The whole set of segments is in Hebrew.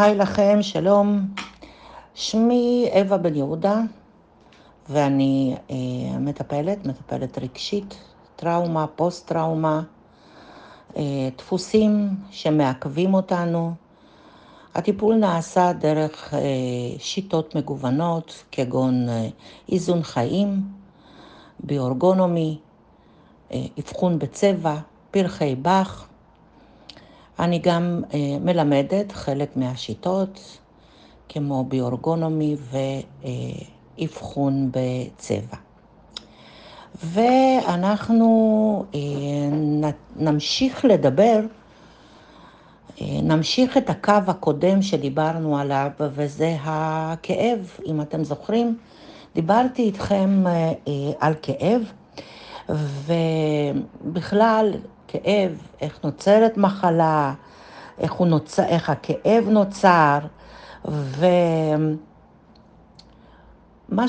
היי לכם, שלום. שמי אווה בן יהודה, ואני אה, מטפלת, מטפלת רגשית, טראומה, פוסט-טראומה, אה, דפוסים שמעכבים אותנו. הטיפול נעשה דרך אה, שיטות מגוונות, כגון אה, איזון חיים, ביורגונומי, אה, בצבע, פרחי באך. אני גם אה, מלמדת חלק מהשיטות, כמו ביורגונומי ואבחון בצבע. ואנחנו אה, נמשיך לדבר, נמשיך את הקו הקודם שדיברנו עליו, וזה הכאב, אם אתם זוכרים. דיברתי איתכם על כאב, ובכלל כאב, איך נוצרת מחלה, איך, נוצר, איך הכאב נוצר, ומה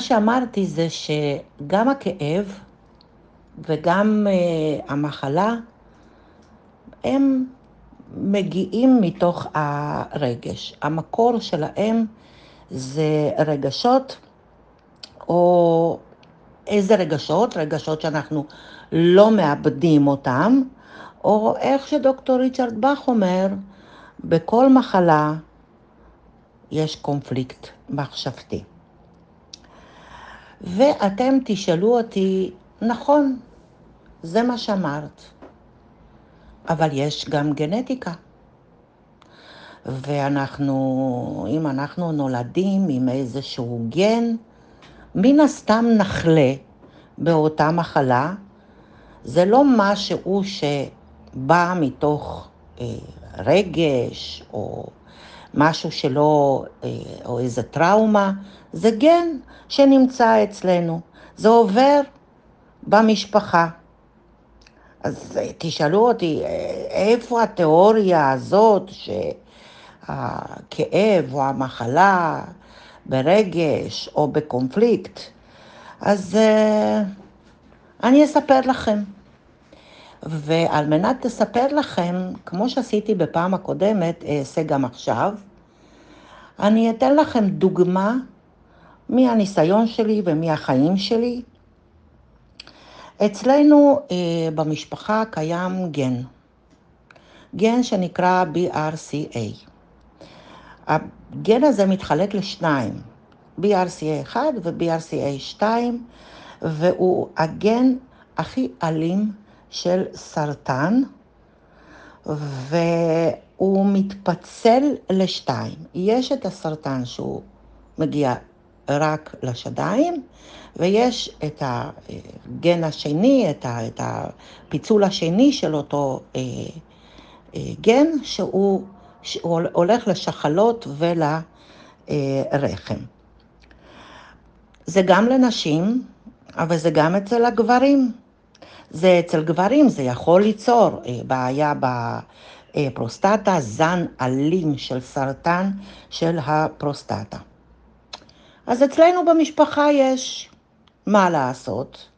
שאמרתי זה שגם הכאב וגם uh, המחלה, הם מגיעים מתוך הרגש. המקור שלהם זה רגשות, או איזה רגשות? רגשות שאנחנו לא מאבדים אותם, או איך שדוקטור ריצ'רד באך אומר, בכל מחלה יש קונפליקט מחשבתי. ואתם תשאלו אותי, נכון, זה מה שאמרת, אבל יש גם גנטיקה. ואנחנו, אם אנחנו נולדים עם איזשהו גן, מן הסתם נחלה באותה מחלה. זה לא משהו שבא מתוך אה, רגש או משהו שלא, אה, או איזה טראומה, זה גן שנמצא אצלנו. זה עובר במשפחה. אז אה, תשאלו אותי, אה, איפה התיאוריה הזאת שהכאב או המחלה ברגש או בקונפליקט? אז אני אספר לכם. ועל מנת לספר לכם, כמו שעשיתי בפעם הקודמת, אעשה גם עכשיו, אני אתן לכם דוגמה מהניסיון שלי ומהחיים שלי. אצלנו אה, במשפחה קיים גן, גן שנקרא BRCA. הגן הזה מתחלק לשניים, BRCA1 ו-BRCA2, והוא הגן הכי אלים של סרטן, והוא מתפצל לשתיים. יש את הסרטן שהוא מגיע רק לשדיים, ויש את הגן השני, את הפיצול השני של אותו אה, אה, גן, שהוא, שהוא הולך לשחלות ולרחם. זה גם לנשים, אבל זה גם אצל הגברים. זה אצל גברים, זה יכול ליצור אה, בעיה בפרוסטטה, זן אלים של סרטן של הפרוסטטה. אז אצלנו במשפחה יש מה לעשות,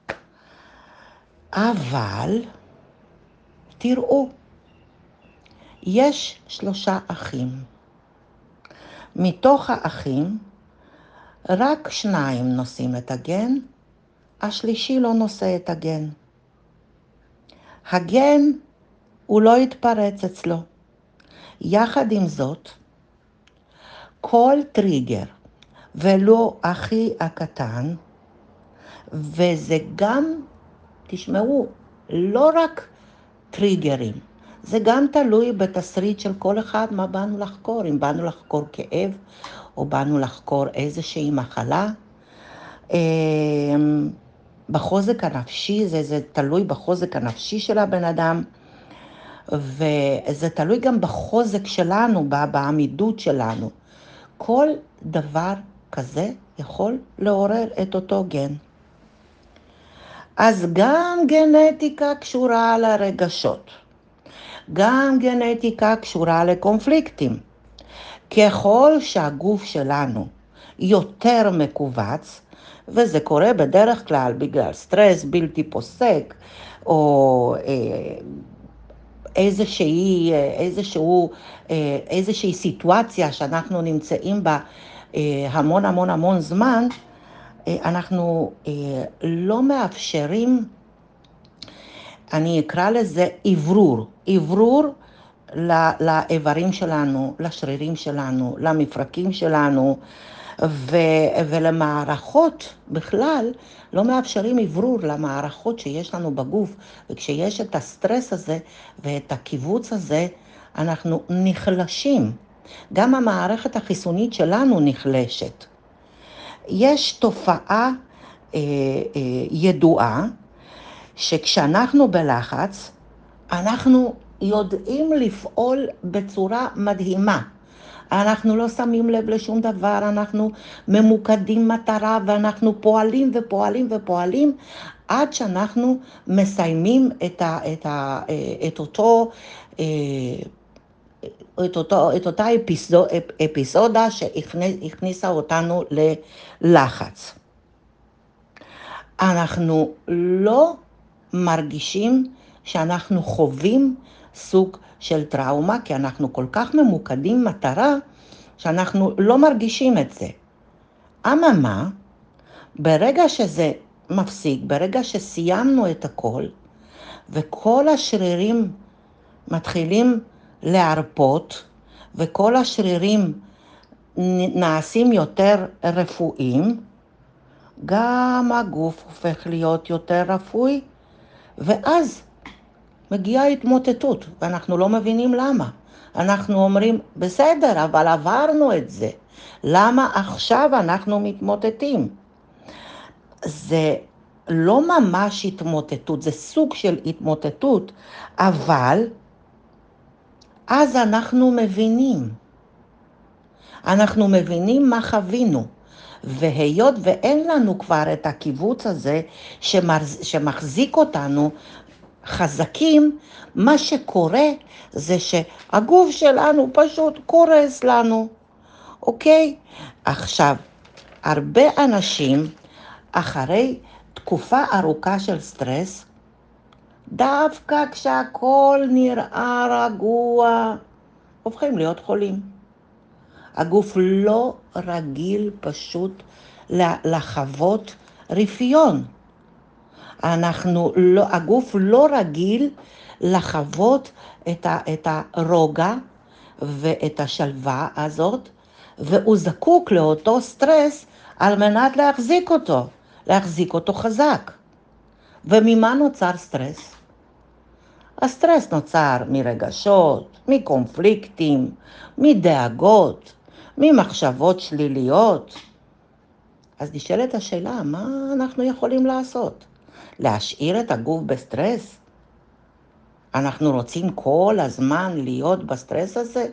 אבל תראו, יש שלושה אחים. מתוך האחים, רק שניים נושאים את הגן, השלישי לא נושא את הגן. הגן הוא לא יתפרץ אצלו. יחד עם זאת, כל טריגר, ולא הכי הקטן, וזה גם, תשמעו, לא רק טריגרים, זה גם תלוי בתסריט של כל אחד מה באנו לחקור, אם באנו לחקור כאב או באנו לחקור איזושהי מחלה. בחוזק הנפשי, זה, זה תלוי בחוזק הנפשי של הבן אדם, וזה תלוי גם בחוזק שלנו, בעמידות שלנו. כל דבר כזה יכול לעורר את אותו גן. אז גם גנטיקה קשורה לרגשות, גם גנטיקה קשורה לקונפליקטים. ככל שהגוף שלנו יותר מכווץ, וזה קורה בדרך כלל בגלל סטרס בלתי פוסק, או אה, איזושהי, איזשהו, איזושהי סיטואציה שאנחנו נמצאים בה המון המון המון זמן, אנחנו לא מאפשרים, אני אקרא לזה אוורור, אוורור לאיברים שלנו, לשרירים שלנו, למפרקים שלנו, ו, ולמערכות בכלל, לא מאפשרים אוורור למערכות שיש לנו בגוף, וכשיש את הסטרס הזה ואת הקיבוץ הזה, אנחנו נחלשים. גם המערכת החיסונית שלנו נחלשת. יש תופעה אה, אה, ידועה, שכשאנחנו בלחץ, אנחנו יודעים לפעול בצורה מדהימה. אנחנו לא שמים לב לשום דבר, אנחנו ממוקדים מטרה ואנחנו פועלים ופועלים ופועלים עד שאנחנו מסיימים את, ה, את, ה, את אותו... את, אותו, את אותה אפיסוד, אפיסודה שהכניסה אותנו ללחץ. אנחנו לא מרגישים שאנחנו חווים סוג של טראומה, כי אנחנו כל כך ממוקדים מטרה, שאנחנו לא מרגישים את זה. אממה, ברגע שזה מפסיק, ברגע שסיימנו את הכל, וכל השרירים מתחילים להרפות, וכל השרירים נעשים יותר רפואיים, גם הגוף הופך להיות יותר רפואי, ואז מגיעה התמוטטות, ואנחנו לא מבינים למה. אנחנו אומרים, בסדר, אבל עברנו את זה. למה עכשיו אנחנו מתמוטטים? זה לא ממש התמוטטות, זה סוג של התמוטטות, אבל אז אנחנו מבינים. אנחנו מבינים מה חווינו. והיות ואין לנו כבר את הקיבוץ הזה שמחזיק אותנו חזקים, מה שקורה זה שהגוף שלנו פשוט קורס לנו, אוקיי? עכשיו, הרבה אנשים, אחרי תקופה ארוכה של סטרס, דווקא כשהכול נראה רגוע, הופכים להיות חולים. הגוף לא רגיל פשוט לחוות רפיון. אנחנו לא, הגוף לא רגיל לחוות את, ה, את הרוגע ואת השלווה הזאת, והוא זקוק לאותו סטרס על מנת להחזיק אותו, להחזיק אותו חזק. וממה נוצר סטרס? הסטרס נוצר מרגשות, מקונפליקטים, מדאגות, ממחשבות שליליות. אז נשאלת השאלה, מה אנחנו יכולים לעשות? להשאיר את הגוף בסטרס? אנחנו רוצים כל הזמן להיות בסטרס הזה?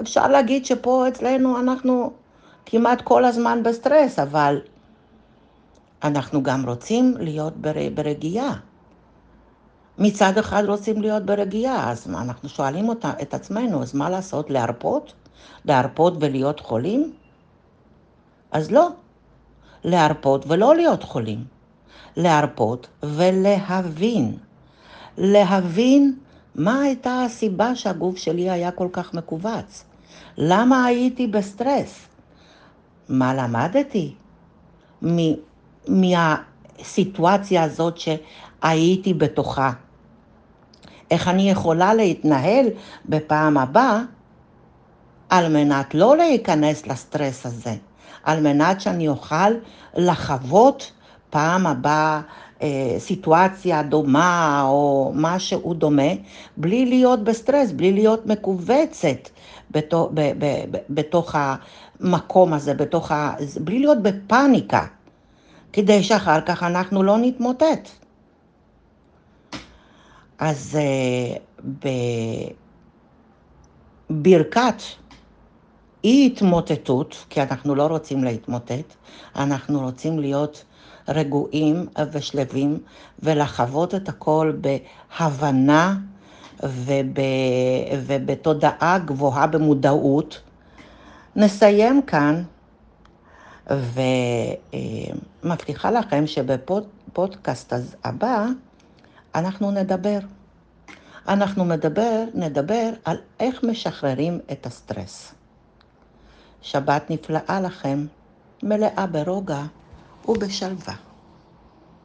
אפשר להגיד שפה אצלנו אנחנו כמעט כל הזמן בסטרס, אבל אנחנו גם רוצים להיות ברגיעה. מצד אחד רוצים להיות ברגיעה, אז אנחנו שואלים אותה, את עצמנו, אז מה לעשות, להרפות? להרפות ולהיות חולים? אז לא, להרפות ולא להיות חולים. להרפות ולהבין. להבין מה הייתה הסיבה שהגוף שלי היה כל כך מכווץ. למה הייתי בסטרס? מה למדתי מהסיטואציה הזאת שהייתי בתוכה? איך אני יכולה להתנהל בפעם הבאה על מנת לא להיכנס לסטרס הזה, על מנת שאני אוכל לחוות פעם הבאה אה, סיטואציה דומה או משהו דומה, בלי להיות בסטרס, בלי להיות מכווצת בתוך, בתוך המקום הזה, בתוך ה, בלי להיות בפאניקה, כדי שאחר כך אנחנו לא נתמוטט. אז אה, בברכת אי התמוטטות, כי אנחנו לא רוצים להתמוטט, אנחנו רוצים להיות רגועים ושלווים ולחוות את הכל בהבנה וב, ובתודעה גבוהה במודעות. נסיים כאן ומבטיחה לכם שבפודקאסט הבא אנחנו נדבר. אנחנו מדבר, נדבר על איך משחררים את הסטרס. שבת נפלאה לכם, מלאה ברוגע ובשלווה.